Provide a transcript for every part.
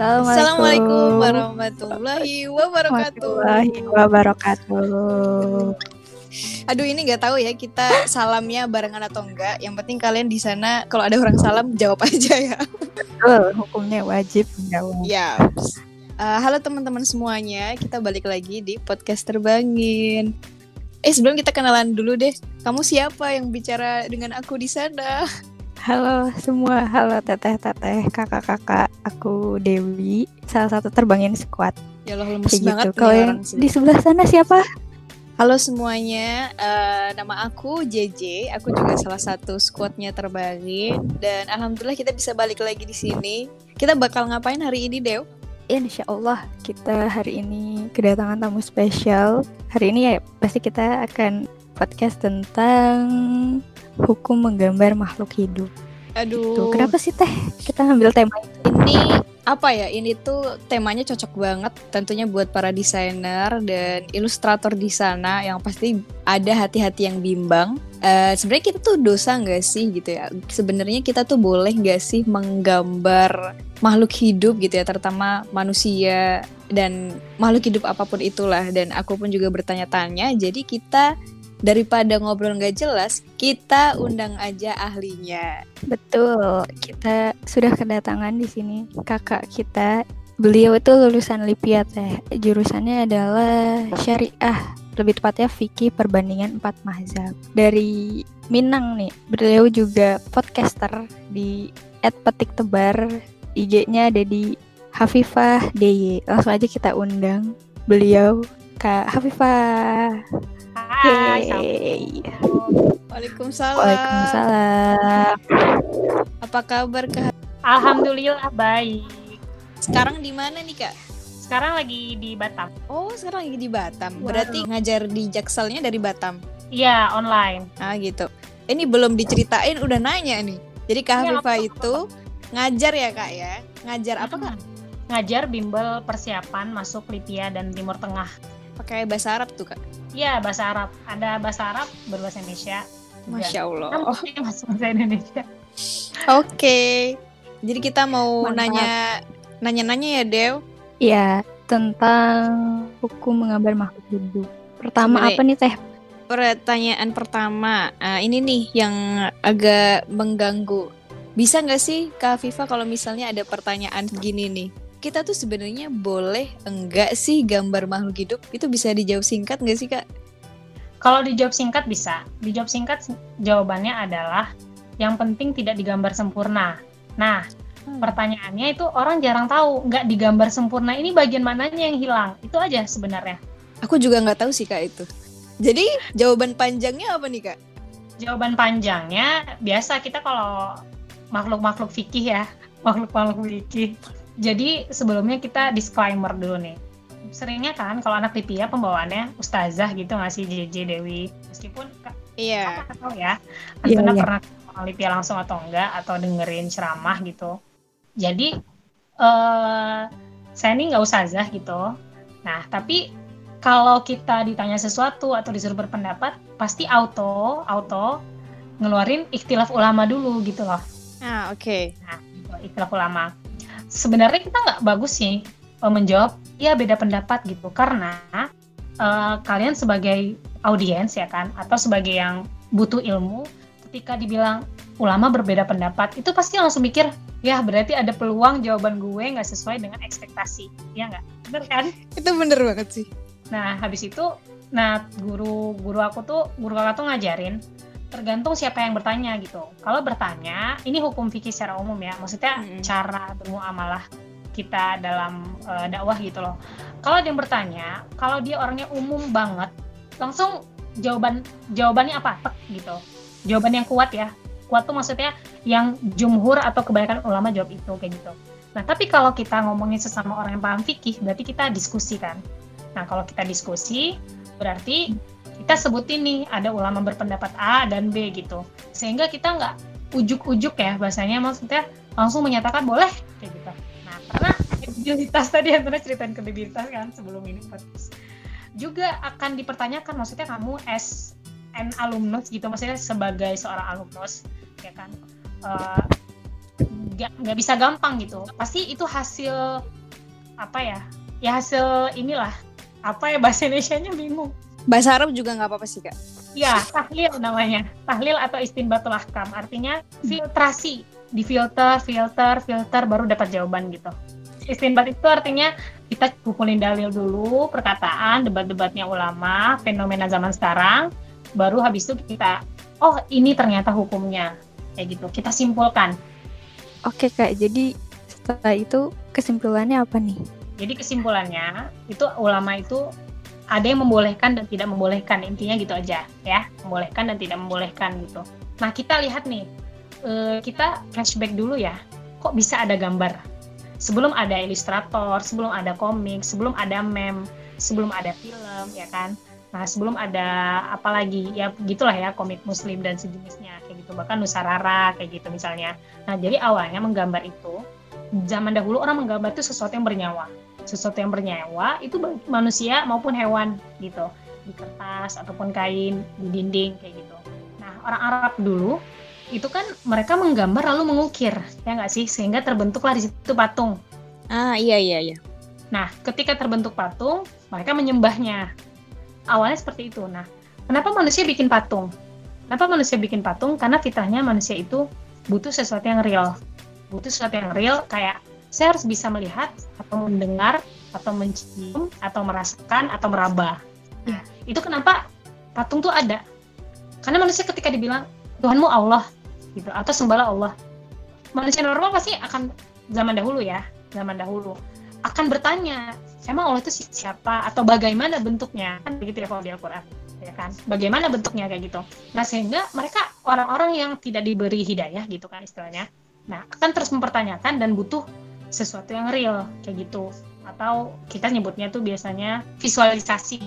Assalamualaikum warahmatullahi wabarakatuh. Warahmatullahi wabarakatuh. Aduh ini nggak tahu ya kita salamnya barengan atau enggak. Yang penting kalian di sana kalau ada orang salam jawab aja ya. Betul, hukumnya wajib menjawab. Ya. Uh, halo teman-teman semuanya, kita balik lagi di podcast terbangin. Eh sebelum kita kenalan dulu deh, kamu siapa yang bicara dengan aku di sana? Halo semua, halo teteh-teteh, kakak-kakak. Aku Dewi, salah satu terbangin squad. Ya Allah lemes Kayak banget gitu. Kalau yang di sebelah sana siapa? Halo semuanya, eh, nama aku JJ. Aku juga salah satu squadnya terbangin dan alhamdulillah kita bisa balik lagi di sini. Kita bakal ngapain hari ini, Dew? Insya Allah kita hari ini kedatangan tamu spesial. Hari ini ya pasti kita akan podcast tentang hukum menggambar makhluk hidup. Aduh, Tuh, kenapa sih teh kita ngambil tema ini apa ya? Ini tuh temanya cocok banget tentunya buat para desainer dan ilustrator di sana yang pasti ada hati-hati yang bimbang. Eh, Sebenarnya kita tuh dosa nggak sih gitu ya? Sebenarnya kita tuh boleh nggak sih menggambar makhluk hidup gitu ya, terutama manusia dan makhluk hidup apa pun itulah. Dan aku pun juga bertanya-tanya. Jadi kita daripada ngobrol nggak jelas, kita undang aja ahlinya. Betul, kita sudah kedatangan di sini kakak kita. Beliau itu lulusan Lipia teh. Jurusannya adalah syariah, lebih tepatnya fikih perbandingan empat mazhab. Dari Minang nih. Beliau juga podcaster di @petiktebar. IG-nya ada di Hafifah DY. Langsung aja kita undang beliau Kak Hafifah. Hai. Waalaikumsalam. Waalaikumsalam. Apa kabar Kak? Alhamdulillah baik. Sekarang di mana nih Kak? Sekarang lagi di Batam. Oh, sekarang lagi di Batam. Wow. Berarti ngajar di Jakselnya dari Batam. Iya, online. Ah, gitu. Ini belum diceritain udah nanya nih. Jadi Kak Iya, Hafifah apa-apa. itu ngajar ya Kak ya? Ngajar apa Kak? Ngajar bimbel persiapan masuk Lipia dan Timur Tengah. Pakai bahasa Arab tuh Kak. Iya, bahasa Arab. Ada bahasa Arab, berbahasa Indonesia. Masya Allah. Nah, bahasa Indonesia. Oke. Jadi kita mau Mantap. nanya nanya-nanya ya Dew. Iya, tentang hukum menggambar makhluk hidup. Pertama apa nih teh? Pertanyaan pertama, eh, ini nih yang agak mengganggu. Bisa nggak sih Kak Viva kalau misalnya ada pertanyaan gini nih? Kita tuh sebenarnya boleh enggak sih gambar makhluk hidup? Itu bisa dijawab singkat nggak sih Kak? Kalau dijawab singkat bisa. Dijawab singkat jawabannya adalah yang penting tidak digambar sempurna. Nah, pertanyaannya itu orang jarang tahu nggak digambar sempurna ini bagian mananya yang hilang. Itu aja sebenarnya. Aku juga nggak tahu sih Kak itu. Jadi jawaban panjangnya apa nih Kak? jawaban panjangnya biasa kita kalau makhluk-makhluk fikih ya makhluk-makhluk fikih jadi sebelumnya kita disclaimer dulu nih. Seringnya kan kalau anak Lipia pembawaannya ustazah gitu nggak sih JJ Dewi? Meskipun Iya. nggak tahu ya. Iya, Antuna iya. pernah orang Lipia langsung atau enggak atau dengerin ceramah gitu. Jadi eh saya ini nggak ustazah gitu. Nah tapi kalau kita ditanya sesuatu atau disuruh berpendapat pasti auto auto ngeluarin ikhtilaf ulama dulu gitu loh. Ah oke. gitu, ikhtilaf ulama sebenarnya kita nggak bagus sih eh, menjawab ya beda pendapat gitu. Karena eh, kalian sebagai audiens ya kan atau sebagai yang butuh ilmu ketika dibilang ulama berbeda pendapat itu pasti langsung mikir ya berarti ada peluang jawaban gue nggak sesuai dengan ekspektasi. Ya nggak? Bener kan? Itu bener banget sih. Nah, habis itu, nah guru guru aku tuh guru kakak tuh ngajarin tergantung siapa yang bertanya gitu. Kalau bertanya, ini hukum fikih secara umum ya, maksudnya Mm-mm. cara bermuamalah kita dalam eh, dakwah gitu loh. Kalau dia yang bertanya, kalau dia orangnya umum banget, langsung jawaban jawabannya apa? Tek gitu. Jawaban yang kuat ya. Kuat tuh maksudnya yang jumhur atau kebanyakan ulama jawab itu kayak gitu. Nah, tapi kalau kita ngomongin sesama orang yang paham fikih, berarti kita diskusi kan. Nah, kalau kita diskusi, berarti kita sebutin nih ada ulama berpendapat A dan B gitu. Sehingga kita nggak ujuk-ujuk ya bahasanya, maksudnya langsung menyatakan boleh kayak gitu. Nah, karena kredibilitas tadi Antara ceritain kredibilitas kan sebelum ini podcast. Juga akan dipertanyakan, maksudnya kamu as an alumnus gitu, maksudnya sebagai seorang alumnus, ya kan. Eh, nggak nggak bisa gampang gitu pasti itu hasil apa ya ya hasil inilah apa ya bahasa Indonesia-nya bingung Bahasa Arab juga nggak apa-apa sih kak. ya tahlil namanya. Tahlil atau istinbatul ahkam. Artinya filtrasi. Di filter filter filter baru dapat jawaban gitu. Istinbat itu artinya kita kumpulin dalil dulu perkataan debat-debatnya ulama fenomena zaman sekarang baru habis itu kita oh ini ternyata hukumnya. Kayak gitu. Kita simpulkan. Oke kak, jadi setelah itu kesimpulannya apa nih? Jadi kesimpulannya itu ulama itu ada yang membolehkan dan tidak membolehkan intinya gitu aja ya membolehkan dan tidak membolehkan gitu. Nah kita lihat nih eh, kita flashback dulu ya kok bisa ada gambar sebelum ada ilustrator sebelum ada komik sebelum ada meme sebelum ada film ya kan. Nah sebelum ada apa lagi ya gitulah ya komik muslim dan sejenisnya kayak gitu bahkan nusarara kayak gitu misalnya. Nah jadi awalnya menggambar itu zaman dahulu orang menggambar itu sesuatu yang bernyawa sesuatu yang bernyawa itu baik manusia maupun hewan gitu. Di kertas ataupun kain di dinding kayak gitu. Nah orang Arab dulu itu kan mereka menggambar lalu mengukir ya nggak sih? Sehingga terbentuklah di situ patung. Ah iya iya iya. nah ketika terbentuk patung mereka menyembahnya. Awalnya seperti itu. Nah kenapa manusia bikin patung? Kenapa manusia bikin patung? Karena fitrahnya manusia itu butuh sesuatu yang real. Butuh sesuatu yang real kayak saya harus bisa melihat atau mendengar atau mencium atau merasakan atau meraba. Nah, itu kenapa patung tuh ada? Karena manusia ketika dibilang Tuhanmu Allah gitu atau sembahlah Allah. Manusia normal pasti akan zaman dahulu ya, zaman dahulu akan bertanya, emang Allah itu si- siapa atau bagaimana bentuknya? Kan begitu ya kalau di Al-Qur'an ya kan bagaimana bentuknya kayak gitu nah sehingga mereka orang-orang yang tidak diberi hidayah gitu kan istilahnya nah akan terus mempertanyakan dan butuh sesuatu yang real kayak gitu. Atau kita nyebutnya tuh biasanya visualisasi.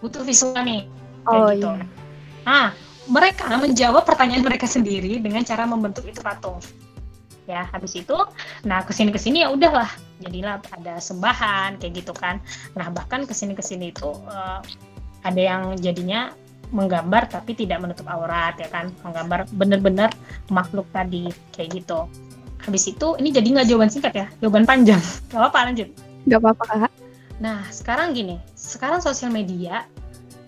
Butuh visual nih kayak Oh, gitu. iya. nah mereka menjawab pertanyaan mereka sendiri dengan cara membentuk itu patung. Ya habis itu nah ke sini ke sini ya udahlah. Jadilah ada sembahan kayak gitu kan. Nah bahkan ke sini ke sini itu eh, ada yang jadinya menggambar tapi tidak menutup aurat ya kan. Menggambar bener-bener makhluk tadi kayak gitu habis itu ini jadi nggak jawaban singkat ya jawaban panjang gak apa-apa lanjut Gak apa-apa kak. Nah, sekarang gini, sekarang sosial media,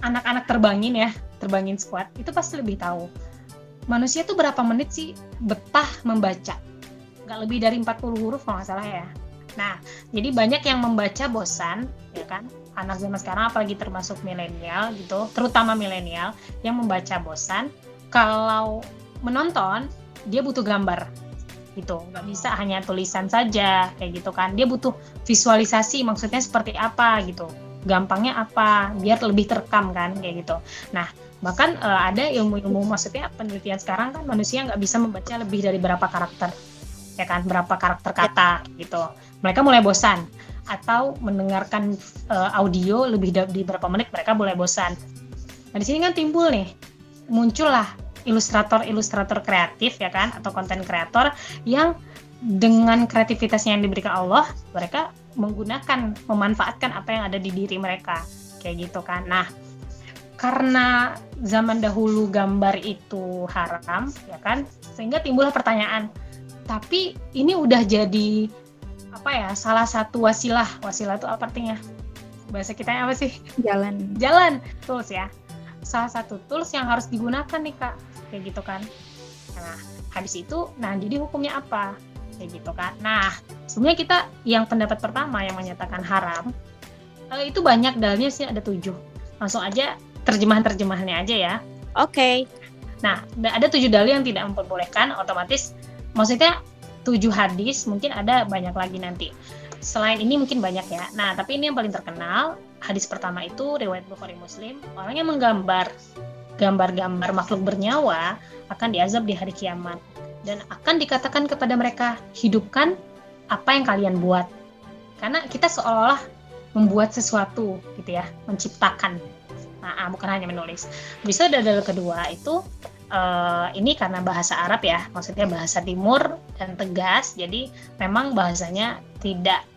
anak-anak terbangin ya, terbangin squad, itu pasti lebih tahu. Manusia tuh berapa menit sih betah membaca? Nggak lebih dari 40 huruf kalau nggak salah ya. Nah, jadi banyak yang membaca bosan, ya kan? Anak zaman sekarang apalagi termasuk milenial gitu, terutama milenial yang membaca bosan, kalau menonton, dia butuh gambar gitu. Nggak bisa hanya tulisan saja kayak gitu kan. Dia butuh visualisasi maksudnya seperti apa gitu. Gampangnya apa biar lebih terekam kan kayak gitu. Nah bahkan eh, ada ilmu-ilmu maksudnya penelitian sekarang kan manusia nggak bisa membaca lebih dari berapa karakter ya kan? Berapa karakter kata gitu. Mereka mulai bosan. Atau mendengarkan eh, audio lebih da- di berapa menit mereka mulai bosan. Nah di sini kan timbul nih. Muncullah ilustrator-ilustrator kreatif ya kan? Atau konten kreator yang dengan kreativitasnya yang diberikan Allah mereka menggunakan memanfaatkan apa yang ada di diri mereka. Kayak gitu kan. Nah karena zaman dahulu gambar itu haram ya kan? Sehingga timbullah pertanyaan tapi ini udah jadi apa ya salah satu wasilah? Wasilah itu apa artinya? Bahasa kita apa sih? Jalan. jalan. Tools ya salah satu tools yang harus digunakan nih kak. Kayak gitu kan. Nah habis itu nah jadi hukumnya apa? Kayak gitu kan. Nah sebenarnya kita yang pendapat pertama yang menyatakan haram itu banyak dalilnya sih ada tujuh. Langsung aja terjemahan terjemahannya aja ya. Oke. Nah, da- ada tujuh dalil yang tidak memperbolehkan, otomatis maksudnya tujuh hadis, mungkin ada banyak lagi nanti. Selain ini mungkin banyak ya. Nah, tapi ini yang paling terkenal, hadis pertama itu riwayat Bukhari Muslim, orang yang menggambar gambar-gambar makhluk bernyawa akan diazab di hari kiamat dan akan dikatakan kepada mereka, hidupkan apa yang kalian buat. Karena kita seolah-olah membuat sesuatu gitu ya, menciptakan. Nah, ah, bukan hanya menulis. Bisa dalil kedua itu eh, ini karena bahasa Arab ya, maksudnya bahasa Timur dan tegas, jadi memang bahasanya tidak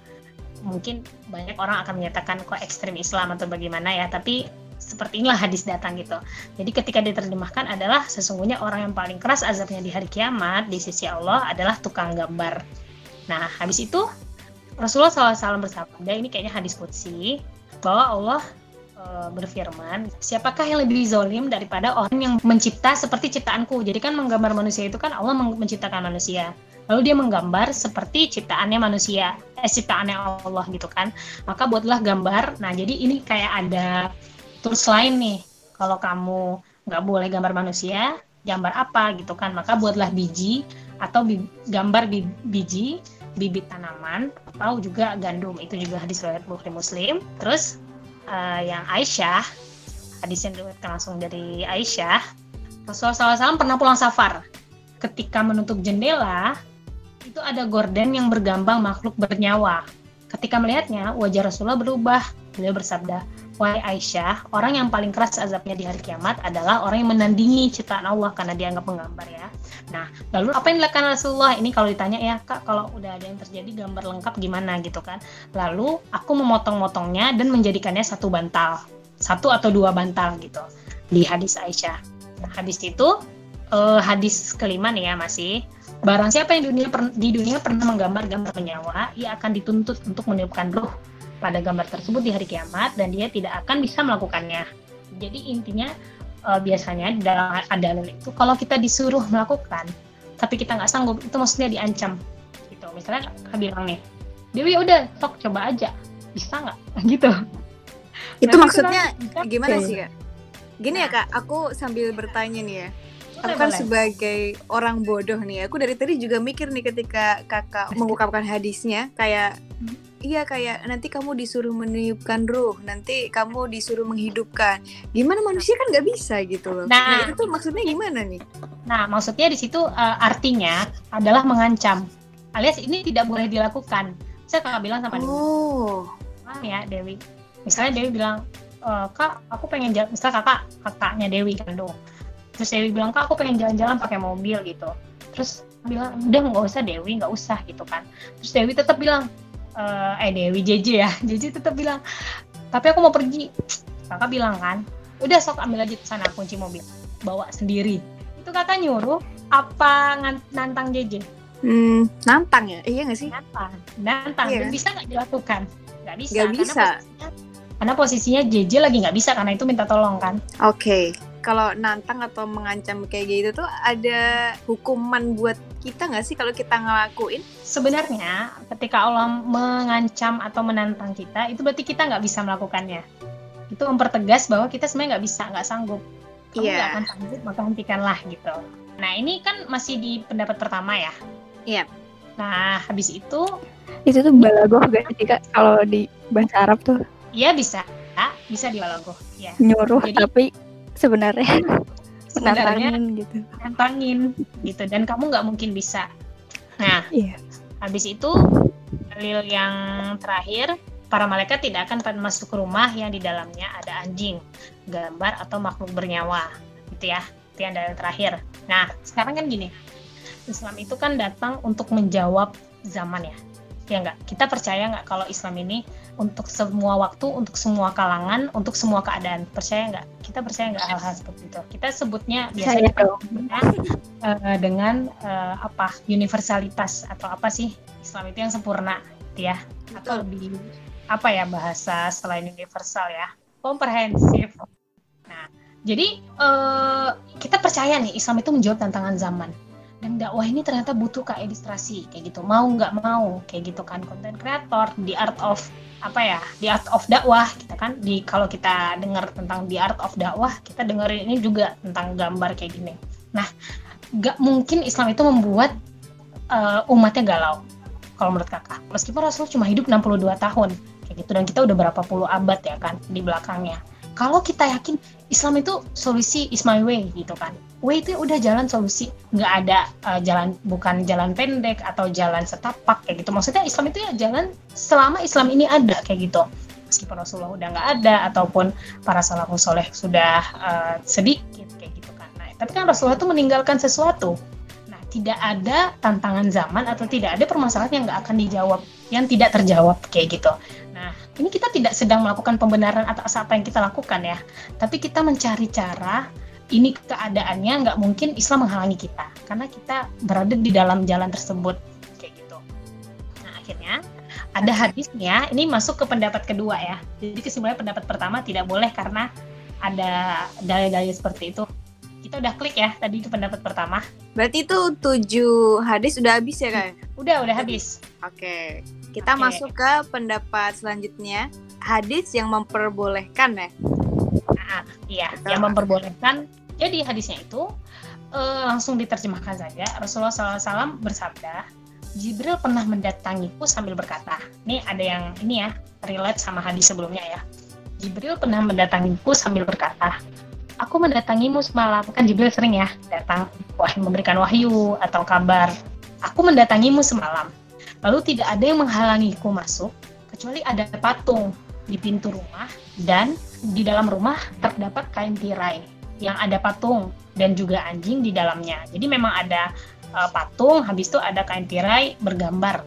mungkin banyak orang akan menyatakan kok ekstrim Islam atau bagaimana ya, tapi seperti inilah hadis datang gitu. Jadi ketika diterjemahkan adalah sesungguhnya orang yang paling keras azabnya di hari kiamat di sisi Allah adalah tukang gambar. Nah, habis itu Rasulullah SAW bersabda, ini kayaknya hadis kutsi, bahwa Allah e, berfirman, siapakah yang lebih zolim daripada orang yang mencipta seperti ciptaanku? Jadi kan menggambar manusia itu kan Allah menciptakan manusia. Lalu dia menggambar seperti ciptaannya manusia, eh ciptaannya Allah gitu kan. Maka buatlah gambar. Nah, jadi ini kayak ada tools lain nih. Kalau kamu nggak boleh gambar manusia, gambar apa gitu kan. Maka buatlah biji atau bi gambar bi biji bibit tanaman atau juga gandum itu juga hadis riwayat Bukhari Muslim terus uh, yang Aisyah hadis yang diriwayatkan langsung dari Aisyah Rasulullah SAW pernah pulang safar ketika menutup jendela itu ada gorden yang bergambang makhluk bernyawa ketika melihatnya wajah Rasulullah berubah beliau bersabda Wahai Aisyah, orang yang paling keras azabnya di hari kiamat adalah orang yang menandingi ciptaan Allah karena dianggap menggambar ya. Nah, lalu apa yang dilakukan Rasulullah? Ini kalau ditanya ya, Kak, kalau udah ada yang terjadi gambar lengkap gimana gitu kan. Lalu aku memotong-motongnya dan menjadikannya satu bantal. Satu atau dua bantal gitu di hadis Aisyah. Nah, hadis itu uh, hadis kelima nih ya masih Barang siapa yang dunia di dunia pernah menggambar gambar menyawa, ia akan dituntut untuk meniupkan ruh pada gambar tersebut di hari kiamat dan dia tidak akan bisa melakukannya. Jadi intinya uh, biasanya dalam adalah itu kalau kita disuruh melakukan tapi kita nggak sanggup itu maksudnya diancam gitu. Misalnya kakak bilang nih, Dewi udah sok coba aja bisa nggak gitu. Itu maksudnya gimana sih kak? Gini ya kak, aku sambil bertanya nih ya aku kan boleh. sebagai orang bodoh nih aku dari tadi juga mikir nih ketika kakak mengungkapkan hadisnya kayak hmm. iya kayak nanti kamu disuruh meniupkan ruh nanti kamu disuruh menghidupkan. Gimana manusia kan nggak bisa gitu loh. Nah, nah itu tuh maksudnya gimana nih? Nah maksudnya di situ uh, artinya adalah mengancam alias ini tidak boleh dilakukan. Saya kakak bilang sama oh. Dewi ya Dewi? Misalnya Dewi bilang e, kak aku pengen jalan misalnya kakak kakaknya Dewi kan dong terus Dewi bilang kak aku pengen jalan-jalan pakai mobil gitu. Terus bilang udah nggak usah Dewi nggak usah gitu kan. Terus Dewi tetap bilang e, eh Dewi JJ ya. JJ tetap bilang tapi aku mau pergi. Kakak bilang kan udah sok ambil aja sana kunci mobil. Bawa sendiri. Itu kakak nyuruh apa nantang JJ hmm, nantang ya? Iya nggak sih? Nantang. Nantang. Iya. dan bisa nggak dilakukan? Nggak bisa. Nggak bisa. karena posisinya JJ lagi nggak bisa karena itu minta tolong kan. Oke. okay kalau nantang atau mengancam kayak gitu tuh ada hukuman buat kita nggak sih kalau kita ngelakuin? Sebenarnya ketika Allah mengancam atau menantang kita, itu berarti kita nggak bisa melakukannya. Itu mempertegas bahwa kita sebenarnya nggak bisa, nggak sanggup. Kamu yeah. akan sanggup, maka hentikanlah gitu. Nah ini kan masih di pendapat pertama ya. Iya. Yep. Nah habis itu itu tuh balagoh gak sih kak kalau di bahasa Arab tuh? Iya bisa, bisa di balagoh. Ya. Nyuruh Jadi, tapi sebenarnya. Menantangin gitu. menantangin gitu dan kamu nggak mungkin bisa. Nah yeah. habis itu dalil yang terakhir para malaikat tidak akan masuk ke rumah yang di dalamnya ada anjing gambar atau makhluk bernyawa. Gitu ya itu yang dalil terakhir. Nah sekarang kan gini Islam itu kan datang untuk menjawab zaman ya. Ya nggak? Kita percaya nggak kalau Islam ini untuk semua waktu untuk semua kalangan untuk semua keadaan. Percaya nggak? Kita percaya nggak hal-hal seperti itu? Kita sebutnya biasanya uh, dengan uh, apa universalitas atau apa sih? Islam itu yang sempurna gitu ya? Atau lebih apa ya bahasa selain universal ya? Komprehensif. Nah jadi uh, kita percaya nih Islam itu menjawab tantangan zaman dan dakwah ini ternyata butuh kayak ilustrasi kayak gitu. Mau nggak mau kayak gitu kan. Konten kreator di art of apa ya di art of dakwah kita kan. Di kalau kita dengar tentang di art of dakwah kita dengar ini juga tentang gambar kayak gini. Nah nggak mungkin Islam itu membuat uh, umatnya galau kalau menurut kakak. Meskipun Rasul cuma hidup 62 tahun kayak gitu. Dan kita udah berapa puluh abad ya kan di belakangnya. Kalau kita yakin Islam itu solusi is my way gitu kan. Way itu udah jalan solusi. Nggak ada uh, jalan bukan jalan pendek atau jalan setapak kayak gitu. Maksudnya Islam itu ya jalan selama Islam ini ada kayak gitu. Meskipun Rasulullah udah nggak ada ataupun para salafus soleh sudah uh, sedikit kayak gitu kan. Nah tapi kan Rasulullah itu meninggalkan sesuatu. Nah tidak ada tantangan zaman atau tidak ada permasalahan yang nggak akan dijawab, yang tidak terjawab kayak gitu. Nah, ini kita tidak sedang melakukan pembenaran atas apa yang kita lakukan ya, tapi kita mencari cara ini keadaannya nggak mungkin Islam menghalangi kita karena kita berada di dalam jalan tersebut kayak gitu. Nah, akhirnya ada hadisnya, ini masuk ke pendapat kedua ya. Jadi kesimpulannya pendapat pertama tidak boleh karena ada dalil-dalil seperti itu kita udah klik ya tadi itu pendapat pertama. Berarti itu tujuh hadis udah habis ya kak? Udah, udah habis. Oke, kita Oke. masuk ke pendapat selanjutnya. Hadis yang memperbolehkan ya? Nah, iya, yang memperbolehkan. Jadi hadisnya itu eh, langsung diterjemahkan saja. Rasulullah SAW bersabda, Jibril pernah mendatangiku sambil berkata, ini ada yang ini ya, relate sama hadis sebelumnya ya. Jibril pernah mendatangiku sambil berkata, aku mendatangimu semalam. Kan Jibril sering ya datang wahyu memberikan wahyu atau kabar. Aku mendatangimu semalam. Lalu tidak ada yang menghalangiku masuk kecuali ada patung di pintu rumah dan di dalam rumah terdapat kain tirai yang ada patung dan juga anjing di dalamnya. Jadi memang ada uh, patung, habis itu ada kain tirai bergambar.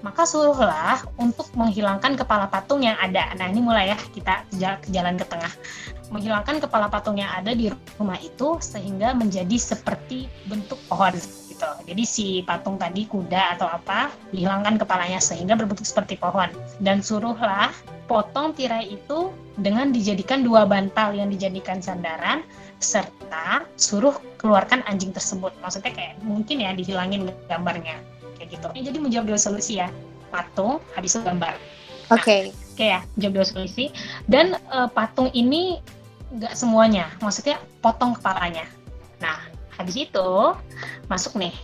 Maka suruhlah untuk menghilangkan kepala patung yang ada. Nah ini mulai ya kita jalan ke tengah. Menghilangkan kepala patung yang ada di rumah itu sehingga menjadi seperti bentuk pohon gitu. Jadi si patung tadi kuda atau apa dihilangkan kepalanya sehingga berbentuk seperti pohon. Dan suruhlah potong tirai itu dengan dijadikan dua bantal yang dijadikan sandaran serta suruh keluarkan anjing tersebut. Maksudnya kayak mungkin ya dihilangin gambarnya kayak gitu. Jadi menjawab dua solusi ya. Patung habis itu gambar. Oke. Oke ya, jawab dua solusi. Dan eh, patung ini nggak semuanya, maksudnya potong kepalanya. Nah, habis itu masuk nih.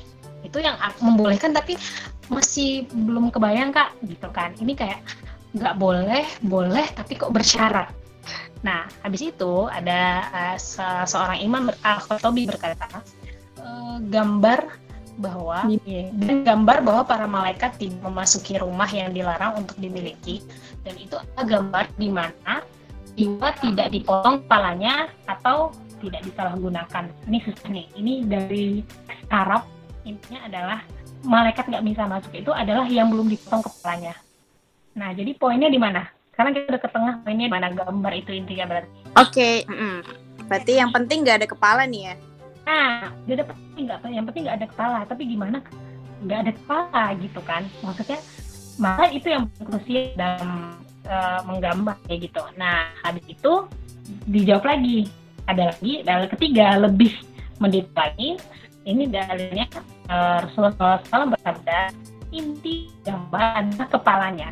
Itu yang membolehkan tapi masih belum kebayang kak, gitu kan? Ini kayak nggak boleh, boleh tapi kok bersyarat. Nah, habis itu ada eh, se- seorang imam ber- Al-Khattabi berkata, eh, gambar bahwa iya, dan gambar bahwa para malaikat tidak memasuki rumah yang dilarang untuk dimiliki dan itu adalah gambar di mana jiwa tidak dipotong kepalanya atau tidak disalahgunakan. Ini susah nih. Ini dari Arab intinya adalah malaikat nggak bisa masuk itu adalah yang belum dipotong kepalanya. Nah, jadi poinnya di mana? Karena kita udah ke tengah poinnya di mana gambar itu intinya berarti. Oke. mm-mm. Berarti yang penting nggak ada kepala nih ya? Nah, gak ada penting nggak, yang penting nggak ada kepala. Tapi gimana nggak ada kepala gitu kan? Maksudnya, maka itu yang krusial dalam eh, menggambar kayak gitu. Nah, habis itu dijawab lagi. Ada lagi, dalil ketiga lebih mendetail lagi. Ini dalilnya eh, Rasulullah SAW bersabda, inti gambar adalah kepalanya.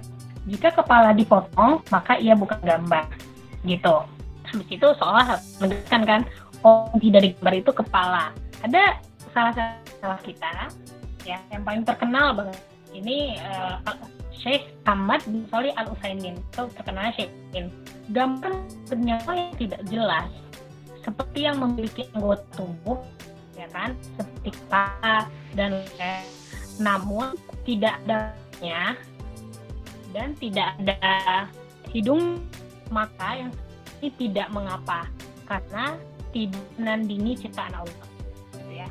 Jika kepala dipotong, maka ia bukan gambar. Gitu. Habis itu seolah menjelaskan kan, oh tidak digambar itu kepala. Ada salah satu salah kita ya yang paling terkenal banget ini eh, Syekh Ahmad bin Salih Al Utsaimin atau terkenal Syekh. Gambar bernyawa yang tidak jelas. Seperti yang memiliki anggota tubuh ya kan? Seperti kepala dan leher. namun tidak adanya dan tidak ada hidung maka yang ini tidak mengapa. Karena tidak menandingi ciptaan Allah. Gitu ya.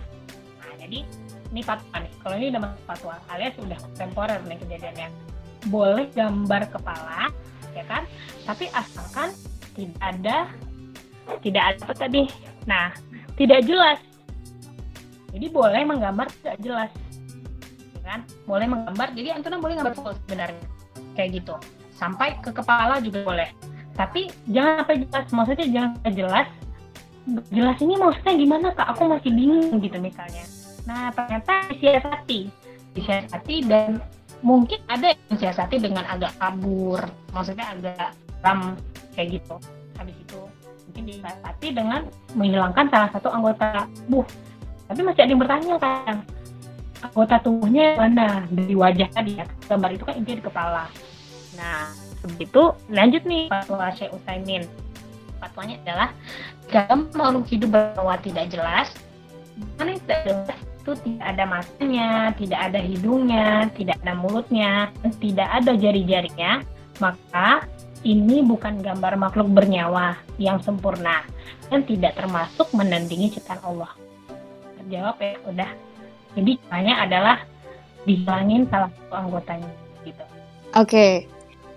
Nah jadi ini fatwa nih. Kalau ini udah fatwa alias udah temporer nih kejadiannya boleh gambar kepala ya kan? Tapi asalkan tidak ada tidak ada apa tadi? Nah tidak jelas. Jadi boleh menggambar tidak jelas. Ya kan? Boleh menggambar jadi Antuna boleh gambar full sebenarnya. Kayak gitu. Sampai ke kepala juga boleh. Tapi jangan sampai jelas. Maksudnya jangan sampai jelas. Jelas ini maksudnya gimana kak? Aku masih bingung gitu misalnya. Nah ternyata disiasati. Disiasati dan mungkin ada yang disiasati dengan agak kabur maksudnya agak ram kayak gitu. Habis itu mungkin disiasati dengan menghilangkan salah satu anggota tubuh. Tapi masih ada yang bertanya kan anggota tubuhnya mana? Dari wajah tadi ya gambar itu kan intinya di kepala. Nah begitu lanjut nih fatwa Syekh Utsaimin. Fatwanya adalah jika makhluk hidup bernyawa tidak jelas mana yang tidak jelas itu tidak ada matanya, tidak ada hidungnya, tidak ada mulutnya, tidak ada jari-jarinya, maka ini bukan gambar makhluk bernyawa yang sempurna dan tidak termasuk menandingi ciptaan Allah. Terjawab ya, udah. Jadi caranya adalah dihilangin salah satu anggotanya gitu. Oke.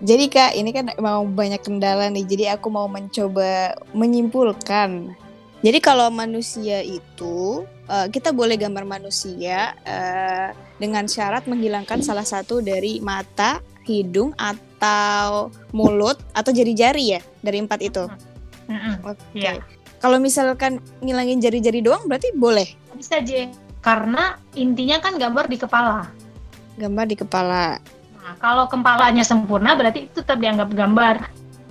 Jadi Kak, ini kan mau banyak kendala nih. Jadi aku mau mencoba menyimpulkan. Jadi kalau manusia itu uh, kita boleh gambar manusia uh, dengan syarat menghilangkan salah satu dari mata, hidung atau mulut atau jari-jari ya dari empat itu. Mm -mm. Oke. Iya. Kalau misalkan ngilangin jari-jari doang berarti boleh Bisa aja. Karena intinya kan gambar di kepala. gambar di kepala. Nah, kalau kepalanya sempurna berarti itu tetap dianggap gambar.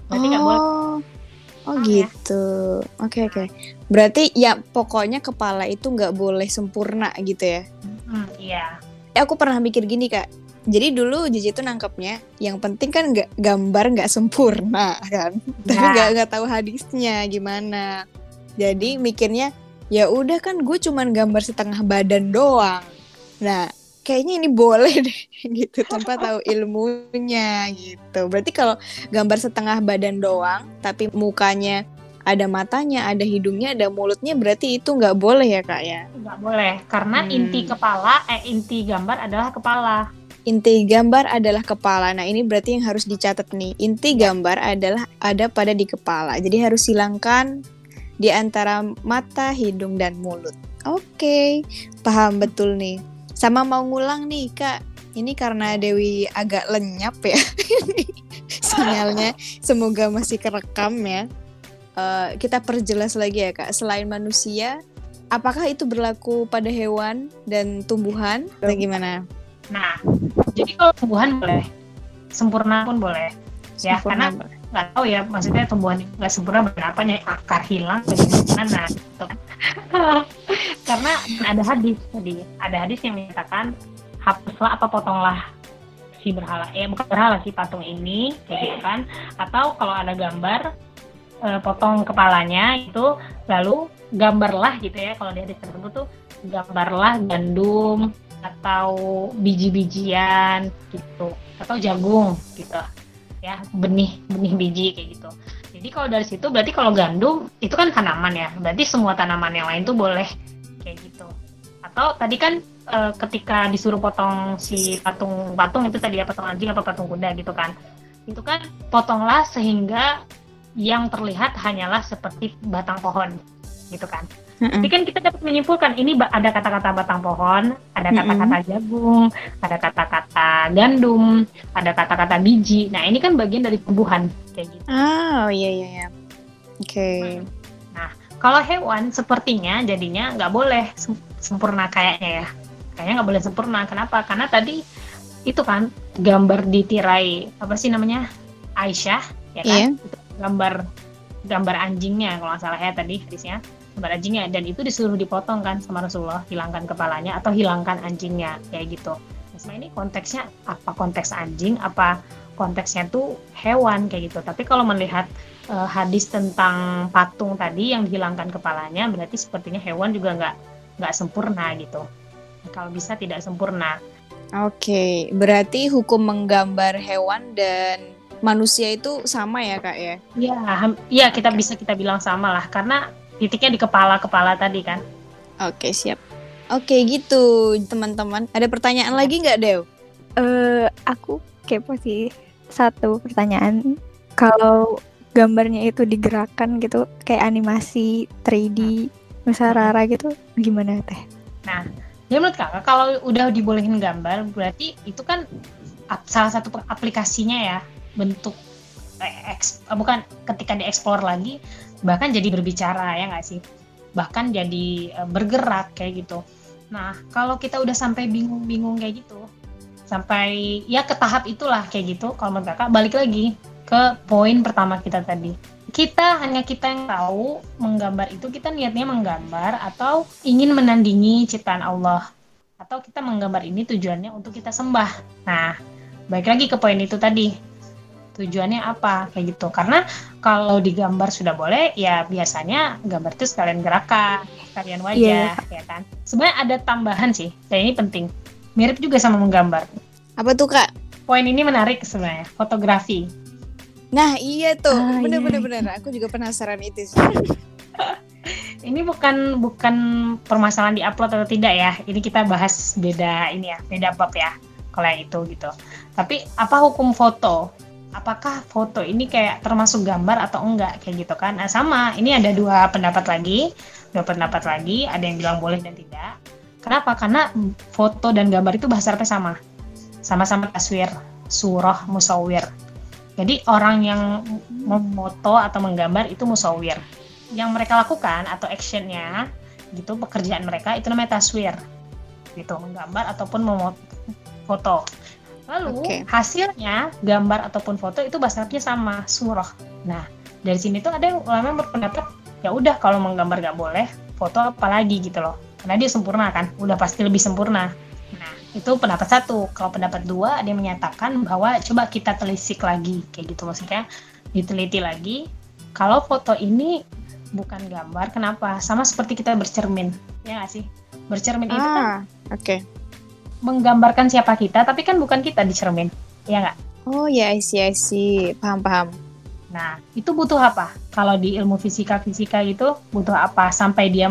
Berarti nggak boleh. Oh, Paham ya? gitu. Oke oke. Berarti ya pokoknya kepala itu nggak boleh sempurna gitu ya. Hmm, iya. Eh, aku pernah mikir gini kak. Jadi dulu Jiji itu nangkepnya, yang penting kan nggak gambar nggak sempurna kan, tapi Nah. nggak nggak tahu hadisnya gimana. Jadi mikirnya ya udah kan gue cuman gambar setengah badan doang. Nah kayaknya ini boleh deh gitu tanpa tahu ilmunya gitu. Berarti kalau gambar setengah badan doang, tapi mukanya ada matanya, ada hidungnya, ada mulutnya, berarti itu nggak boleh ya kak ya? nggak boleh karena Hmm. inti kepala eh inti gambar adalah kepala Inti gambar adalah kepala. Nah, ini berarti yang harus dicatat nih. Inti gambar adalah ada pada di kepala. Jadi harus hilangkan di antara mata, hidung, dan mulut. Oke, paham betul nih. Sama mau ngulang nih, Kak. Ini karena Dewi agak lenyap ya. Sinyalnya semoga masih kerekam ya. Eh, kita perjelas lagi ya, Kak. Selain manusia, apakah itu berlaku pada hewan dan tumbuhan? Atau gimana? nah jadi kalau tumbuhan boleh sempurna pun boleh Ya, Sempurna. karena- nggak tahu ya maksudnya tumbuhan itu nggak sempurna berapa nya akar hilang bagaimana gitu. karena ada hadis tadi ada hadis yang menyatakan hapuslah apa potonglah si berhala eh bukan berhala si patung ini kayak gitu kan atau kalau ada gambar eh, potong kepalanya itu lalu gambarlah gitu ya kalau di hadis tersebut tuh gambarlah gandum atau biji-bijian gitu atau jagung gitu ya benih benih biji kayak gitu. Jadi kalau dari situ berarti kalau gandum itu kan tanaman ya. Berarti semua tanaman yang lain tuh boleh kayak gitu. Atau tadi kan eh, ketika disuruh potong si patung patung itu tadi ya patung anjing apa patung kuda gitu kan. Itu kan potonglah sehingga yang terlihat hanyalah seperti batang pohon gitu kan Mm-mm. tapi kan kita dapat menyimpulkan ini ada kata-kata batang pohon, ada kata-kata jagung, ada kata-kata gandum, ada kata-kata biji. Nah ini kan bagian dari tumbuhan kayak gitu. Oh iya iya iya. Oke. Kalau hewan sepertinya jadinya nggak boleh sem- sempurna kayaknya ya. Kayaknya nggak boleh sempurna. Kenapa? Karena tadi itu kan gambar di tirai apa sih namanya Aisyah ya kan? Iya. Itu gambar gambar anjingnya kalau nggak salah ya tadi hadisnya gambar anjingnya dan itu disuruh dipotong kan sama Rasulullah hilangkan kepalanya atau hilangkan anjingnya kayak gitu. Nah, ini konteksnya apa konteks anjing apa konteksnya tuh hewan kayak gitu. Tapi kalau melihat eh, hadis tentang patung tadi yang dihilangkan kepalanya berarti sepertinya hewan juga nggak nggak sempurna gitu. Kalau bisa tidak sempurna. Oke, berarti hukum menggambar hewan dan manusia itu sama ya kak ya? Iya, iya kita bisa kita bilang sama lah karena titiknya di kepala-kepala tadi kan. Oke siap. Oke gitu teman-teman. Ada pertanyaan lagi nggak Dew? Eh, aku kepo sih satu pertanyaan. Kalau gambarnya itu digerakkan gitu, kayak animasi 3D, Nusa Rara gitu, gimana teh? Ya menurut kakak kalau udah dibolehin gambar berarti itu kan salah satu aplikasinya ya bentuk eh, eks- eh, bukan ketika dieksplor lagi bahkan jadi berbicara ya nggak sih bahkan jadi eh, bergerak kayak gitu. Nah kalau kita udah sampai bingung-bingung kayak gitu sampai ya ke tahap itulah kayak gitu kalau menurut kakak balik lagi ke poin pertama kita tadi kita hanya kita yang tahu menggambar itu kita niatnya menggambar atau ingin menandingi ciptaan Allah atau kita menggambar ini tujuannya untuk kita sembah. Nah, baik lagi ke poin itu tadi. Tujuannya apa kayak gitu. Karena kalau digambar sudah boleh, ya biasanya gambar itu sekalian gerakan, sekalian wajah, ya kan. Sebenarnya ada tambahan sih, dan ini penting. Mirip juga sama menggambar. Apa tuh kak? Poin ini menarik sebenarnya, fotografi. Nah iya tuh, Ah, bener iya. bener bener. Aku juga penasaran itu sih. ini bukan bukan permasalahan di upload atau tidak ya. Ini kita bahas beda ini ya, beda bab ya. Kalau yang itu gitu. Tapi apa hukum foto? Apakah foto ini kayak termasuk gambar atau enggak kayak gitu kan? Nah sama, ini ada dua pendapat lagi, dua pendapat lagi. Ada yang bilang boleh dan tidak. Kenapa? Karena foto dan gambar itu bahasa Arabnya sama, sama-sama taswir, surah, musawir. Jadi orang yang memoto atau menggambar itu musawir yang mereka lakukan atau actionnya gitu pekerjaan mereka itu namanya taswir gitu menggambar ataupun foto lalu okay. hasilnya gambar ataupun foto itu bahasanya sama surah nah dari sini tuh ada yang ulama yang berpendapat ya udah kalau menggambar nggak boleh foto apalagi gitu loh karena dia sempurna kan udah pasti lebih sempurna nah itu pendapat satu kalau pendapat dua ada yang menyatakan bahwa coba kita telisik lagi kayak gitu maksudnya diteliti lagi kalau foto ini bukan gambar. Kenapa? Sama seperti kita bercermin, ya nggak sih? Bercermin ah, itu kan, oke. Okay. Menggambarkan siapa kita, tapi kan bukan kita di cermin, ya nggak? Oh ya, see, I see. Paham, paham. Nah, itu butuh apa? Kalau di ilmu fisika-fisika itu butuh apa sampai dia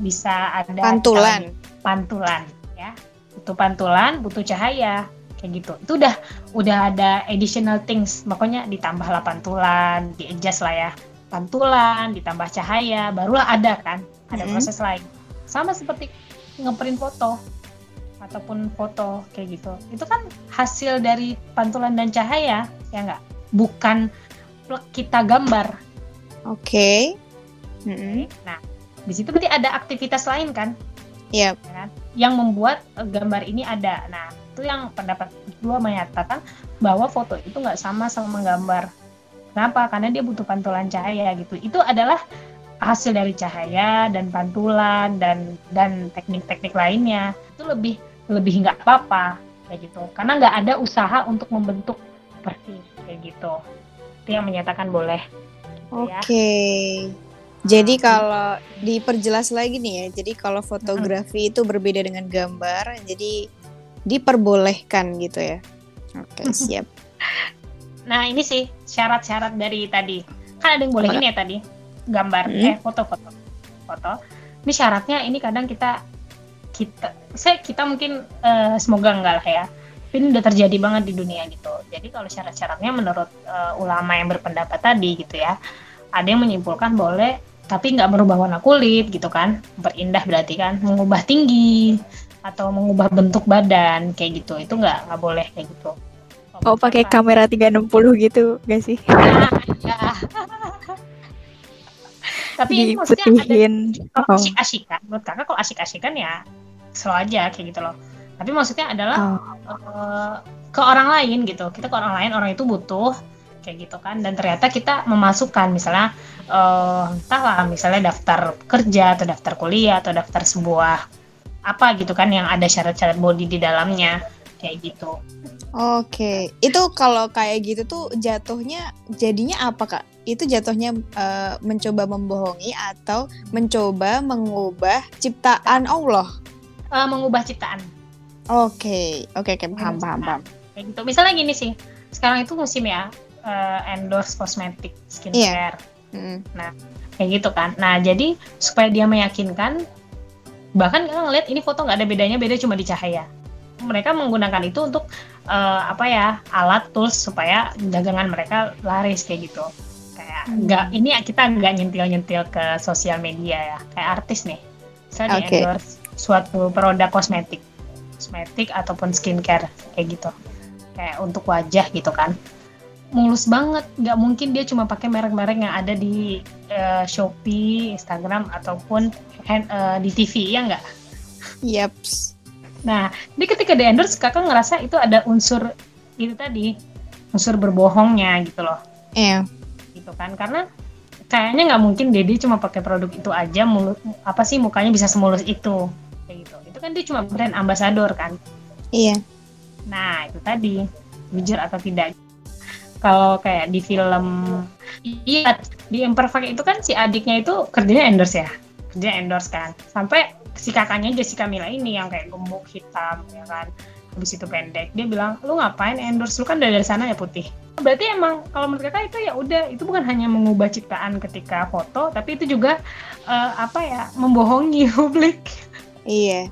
bisa ada pantulan. Pantulan, ya. Butuh pantulan, butuh cahaya kayak gitu. Itu udah udah ada additional things, makanya ditambahlah pantulan, di adjust lah ya pantulan, ditambah cahaya, barulah ada kan, ada hmm. proses lain. Sama seperti ngeprint foto ataupun foto kayak gitu. Itu kan hasil dari pantulan dan cahaya, ya nggak? Bukan kita gambar. Oke. Okay. Hmm. Nah, di situ berarti ada aktivitas lain kan? Iya. Yep. Ya kan? Yang membuat eh, gambar ini ada. Nah, itu yang pendapat kedua menyatakan bahwa foto itu nggak sama sama menggambar Kenapa? Karena dia butuh pantulan cahaya gitu. Itu adalah hasil dari cahaya dan pantulan dan dan teknik-teknik lainnya. Itu lebih lebih nggak apa-apa kayak gitu. Karena nggak ada usaha untuk membentuk persis kayak gitu. Itu yang menyatakan boleh. Gitu ya. Oke. Okay. Jadi nah, kalau diperjelas lagi nih ya, jadi kalau fotografi hmm. itu berbeda dengan gambar, jadi diperbolehkan gitu ya. Oke, okay, siap. Nah ini sih syarat-syarat dari tadi. Kan ada yang boleh ini ya tadi gambar hmm. eh foto-foto foto. Ini syaratnya ini kadang kita kita saya kita mungkin uh, semoga enggak lah ya. ini udah terjadi banget di dunia gitu. Jadi kalau syarat-syaratnya menurut uh, ulama yang berpendapat tadi gitu ya, ada yang menyimpulkan boleh tapi nggak merubah warna kulit gitu kan, berindah berarti kan, mengubah tinggi atau mengubah bentuk badan kayak gitu, itu nggak nggak boleh kayak gitu. Oh pakai kamera 360 gitu gak sih? Ya, Tapi Diputihin. maksudnya ada kalau oh. asik-asikan, menurut kakak kalau asik-asikan ya slow aja kayak gitu loh. Tapi maksudnya adalah oh. uh, ke orang lain gitu. Kita ke orang lain, orang itu butuh kayak gitu kan. Dan ternyata kita memasukkan misalnya uh, entahlah misalnya daftar kerja atau daftar kuliah atau daftar sebuah apa gitu kan yang ada syarat-syarat body di dalamnya kayak gitu. Oke, itu kalau kayak gitu tuh jatuhnya jadinya apa kak? Itu jatuhnya uh, mencoba membohongi atau mencoba mengubah ciptaan Allah? Uh, mengubah ciptaan. Oke, oke, oke, paham, paham, paham. Kayak gitu. Misalnya gini sih, sekarang itu musim ya uh, endorse kosmetik skincare. Yeah. Mm. Nah, kayak gitu kan. Nah, jadi supaya dia meyakinkan, bahkan kita ngeliat ini foto nggak ada bedanya, beda cuma di cahaya mereka menggunakan itu untuk uh, apa ya alat tools supaya dagangan mereka laris kayak gitu kayak hmm. nggak ini kita nggak nyentil nyentil ke sosial media ya kayak artis nih saya okay. di endorse suatu produk kosmetik kosmetik ataupun skincare kayak gitu kayak untuk wajah gitu kan mulus banget nggak mungkin dia cuma pakai merek-merek yang ada di uh, Shopee, Instagram ataupun hand, uh, di TV ya nggak? Yaps. Nah, jadi ketika di endorse kakak ngerasa itu ada unsur itu tadi, unsur berbohongnya gitu loh. Iya. Gitu kan, karena kayaknya nggak mungkin Dedi cuma pakai produk itu aja, mulut apa sih mukanya bisa semulus itu, kayak gitu. Itu kan dia cuma brand ambassador kan. Iya. Nah, itu tadi jujur atau tidak. Kalau kayak di film, iya di Imperfect itu kan si adiknya itu kerjanya endorse ya, kerja endorse kan. Sampai si kakaknya Jessica Mila ini yang kayak gemuk hitam ya kan habis itu pendek dia bilang lu ngapain endorse lu kan dari, dari sana ya putih berarti emang kalau menurut kakak itu ya udah itu bukan hanya mengubah ciptaan ketika foto tapi itu juga uh, apa ya membohongi publik iya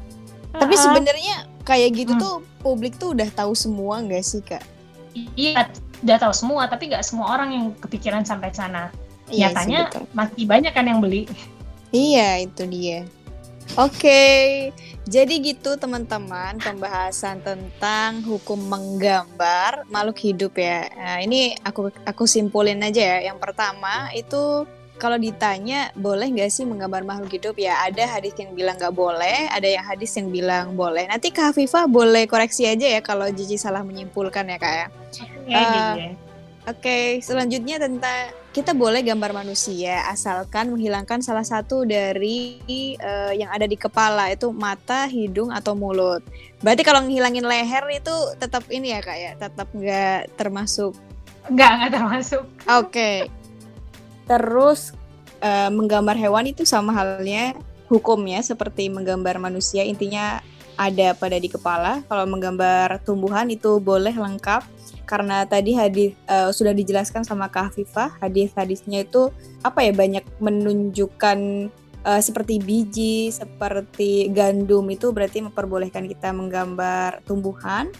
tapi sebenarnya kayak gitu hmm. tuh publik tuh udah tahu semua nggak sih kak iya udah tahu semua tapi nggak semua orang yang kepikiran sampai sana iya nyatanya sih, masih banyak kan yang beli iya itu dia Oke, okay. jadi gitu teman-teman pembahasan tentang hukum menggambar makhluk hidup ya. Nah, ini aku aku simpulin aja ya. Yang pertama itu kalau ditanya boleh nggak sih menggambar makhluk hidup ya ada hadis yang bilang nggak boleh, ada yang hadis yang bilang boleh. Nanti Kak Hafifah boleh koreksi aja ya kalau Jiji salah menyimpulkan ya kak ya. Ya, uh, Oke, okay, selanjutnya tentang kita boleh gambar manusia asalkan menghilangkan salah satu dari uh, yang ada di kepala itu mata, hidung atau mulut. Berarti kalau menghilangin leher itu tetap ini ya kak ya, tetap nggak termasuk? Nggak nggak termasuk. Oke. Okay. Terus uh, menggambar hewan itu sama halnya hukumnya seperti menggambar manusia intinya ada pada di kepala. Kalau menggambar tumbuhan itu boleh lengkap karena tadi hadis uh, sudah dijelaskan sama Kak Hafifah, hadis-hadisnya itu apa ya banyak menunjukkan uh, seperti biji, seperti gandum itu berarti memperbolehkan kita menggambar tumbuhan.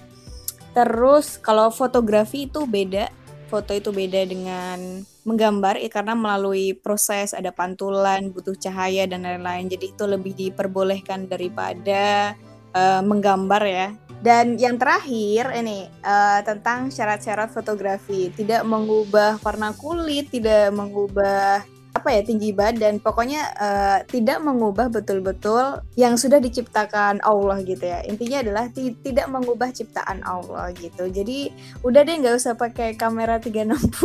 Terus kalau fotografi itu beda, foto itu beda dengan menggambar ya karena melalui proses ada pantulan, butuh cahaya dan lain-lain. Jadi itu lebih diperbolehkan daripada uh, menggambar ya. Dan yang terakhir ini uh, tentang syarat-syarat fotografi, tidak mengubah warna kulit, tidak mengubah apa ya tinggi badan, pokoknya uh, tidak mengubah betul-betul yang sudah diciptakan Allah gitu ya. Intinya adalah tidak mengubah ciptaan Allah gitu. Jadi udah deh nggak usah pakai kamera 360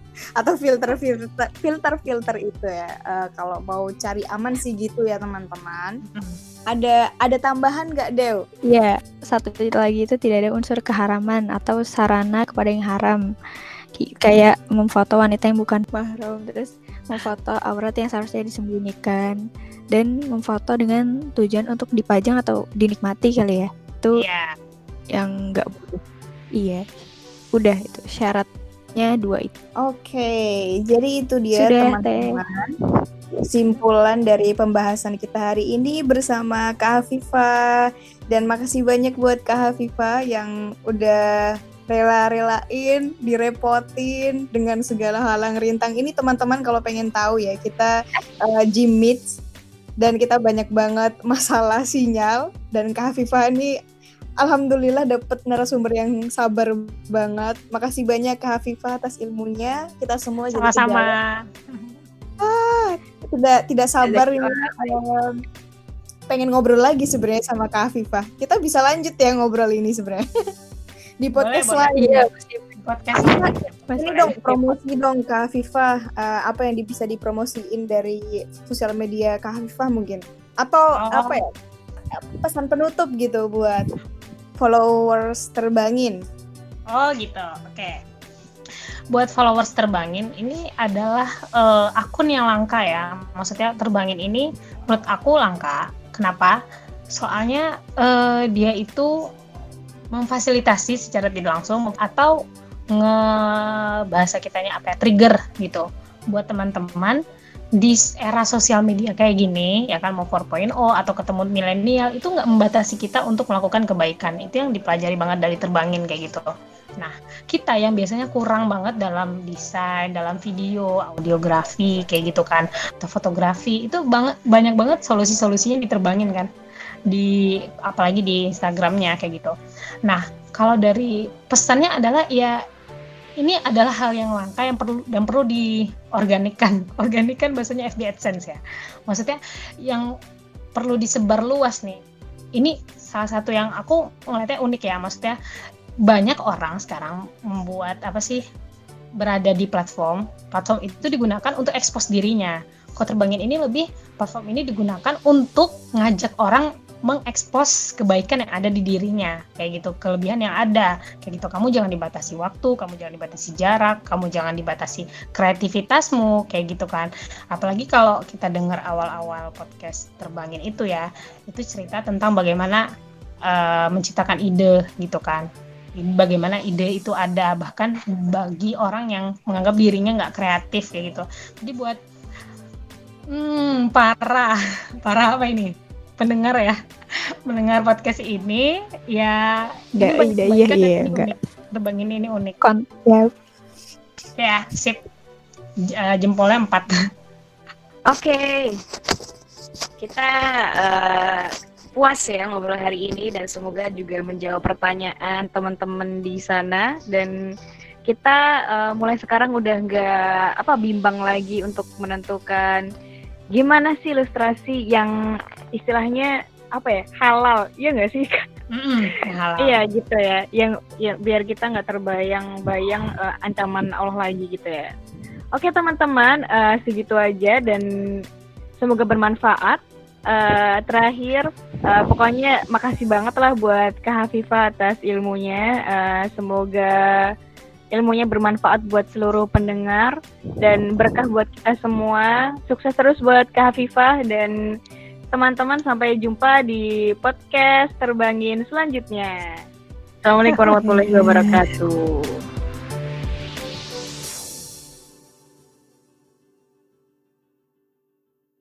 atau filter-filter filter-filter itu ya. Uh, kalau mau cari aman sih gitu ya teman-teman. Hmm ada ada tambahan nggak Dew? Iya, satu lagi itu tidak ada unsur keharaman atau sarana kepada yang haram. Kayak memfoto wanita yang bukan mahram, terus memfoto aurat yang seharusnya disembunyikan, dan memfoto dengan tujuan untuk dipajang atau dinikmati kali ya. Itu yeah. yang nggak. Iya, udah itu syaratnya dua itu. Oke, okay, jadi itu dia teman-teman kesimpulan dari pembahasan kita hari ini bersama Kak Hafifa dan makasih banyak buat Kak Hafifa yang udah rela-relain, direpotin dengan segala halang rintang. Ini teman-teman kalau pengen tahu ya, kita uh, gym meets dan kita banyak banget masalah sinyal dan Kak Hafifa ini Alhamdulillah dapat narasumber yang sabar banget. Makasih banyak Kak Hafifa atas ilmunya. Kita semua sama-sama. Ah, tidak tidak sabar ini pengen ngobrol lagi sebenarnya sama Kak Afifah. Kita bisa lanjut ya ngobrol ini sebenarnya di podcast boleh, lain. Iya, podcast ini dong promosi dong Kak Afifah uh, apa yang bisa dipromosiin dari sosial media Kak Afifah mungkin atau oh. apa ya pesan penutup gitu buat followers terbangin. Oh gitu, oke. Okay buat followers terbangin ini adalah uh, akun yang langka ya. Maksudnya terbangin ini menurut aku langka. Kenapa? Soalnya uh, dia itu memfasilitasi secara tidak langsung atau ngebahasa kitanya apa ya trigger gitu buat teman-teman di era sosial media kayak gini ya kan mau 4.0 atau ketemu milenial itu nggak membatasi kita untuk melakukan kebaikan. Itu yang dipelajari banget dari terbangin kayak gitu. Nah, kita yang biasanya kurang banget dalam desain, dalam video, audiografi, kayak gitu kan, atau fotografi, itu banget banyak banget solusi-solusinya diterbangin kan, di apalagi di Instagramnya kayak gitu. Nah, kalau dari pesannya adalah ya ini adalah hal yang langka yang perlu dan perlu diorganikan. Organikan bahasanya FB AdSense ya. Maksudnya yang perlu disebar luas nih. Ini salah satu yang aku ngeliatnya unik ya. Maksudnya banyak orang sekarang membuat apa sih berada di platform platform itu digunakan untuk ekspos dirinya kok terbangin ini lebih platform ini digunakan untuk ngajak orang mengekspos kebaikan yang ada di dirinya. Kayak gitu kelebihan yang ada. Kayak gitu kamu jangan dibatasi waktu kamu jangan dibatasi jarak kamu jangan dibatasi kreativitasmu. Kayak gitu kan. Apalagi kalau kita dengar awal-awal podcast terbangin itu ya itu cerita tentang bagaimana uh, menciptakan ide gitu kan. Bagaimana ide itu ada bahkan bagi orang yang menganggap dirinya nggak kreatif kayak gitu. Jadi buat hmm parah. Parah apa ini pendengar ya mendengar podcast ini ya Nggak, ini iya, bagi- iya, iya, ini nggak. unik. tebang ini ini unik Kon ya. ya sip J- eh, jempolnya empat Oke, kita eh, puas ya ngobrol hari ini dan semoga juga menjawab pertanyaan teman-teman di sana dan kita eh, mulai sekarang udah nggak apa bimbang lagi untuk menentukan gimana sih ilustrasi yang istilahnya apa ya halal, iya nggak sih? Halal. Iya gitu ya, yang ya, biar kita nggak terbayang-bayang eh, ancaman Allah lagi gitu ya. Oke teman-teman, eh, segitu aja dan semoga bermanfaat. Eh, terakhir, eh, pokoknya makasih banget lah buat Kak Hafifah atas ilmunya. Eh, semoga ilmunya bermanfaat buat seluruh pendengar dan berkah buat kita semua. Sukses terus buat Kak Hafifah dan teman-teman sampai jumpa di podcast terbangin selanjutnya. Assalamualaikum warahmatullahi wabarakatuh.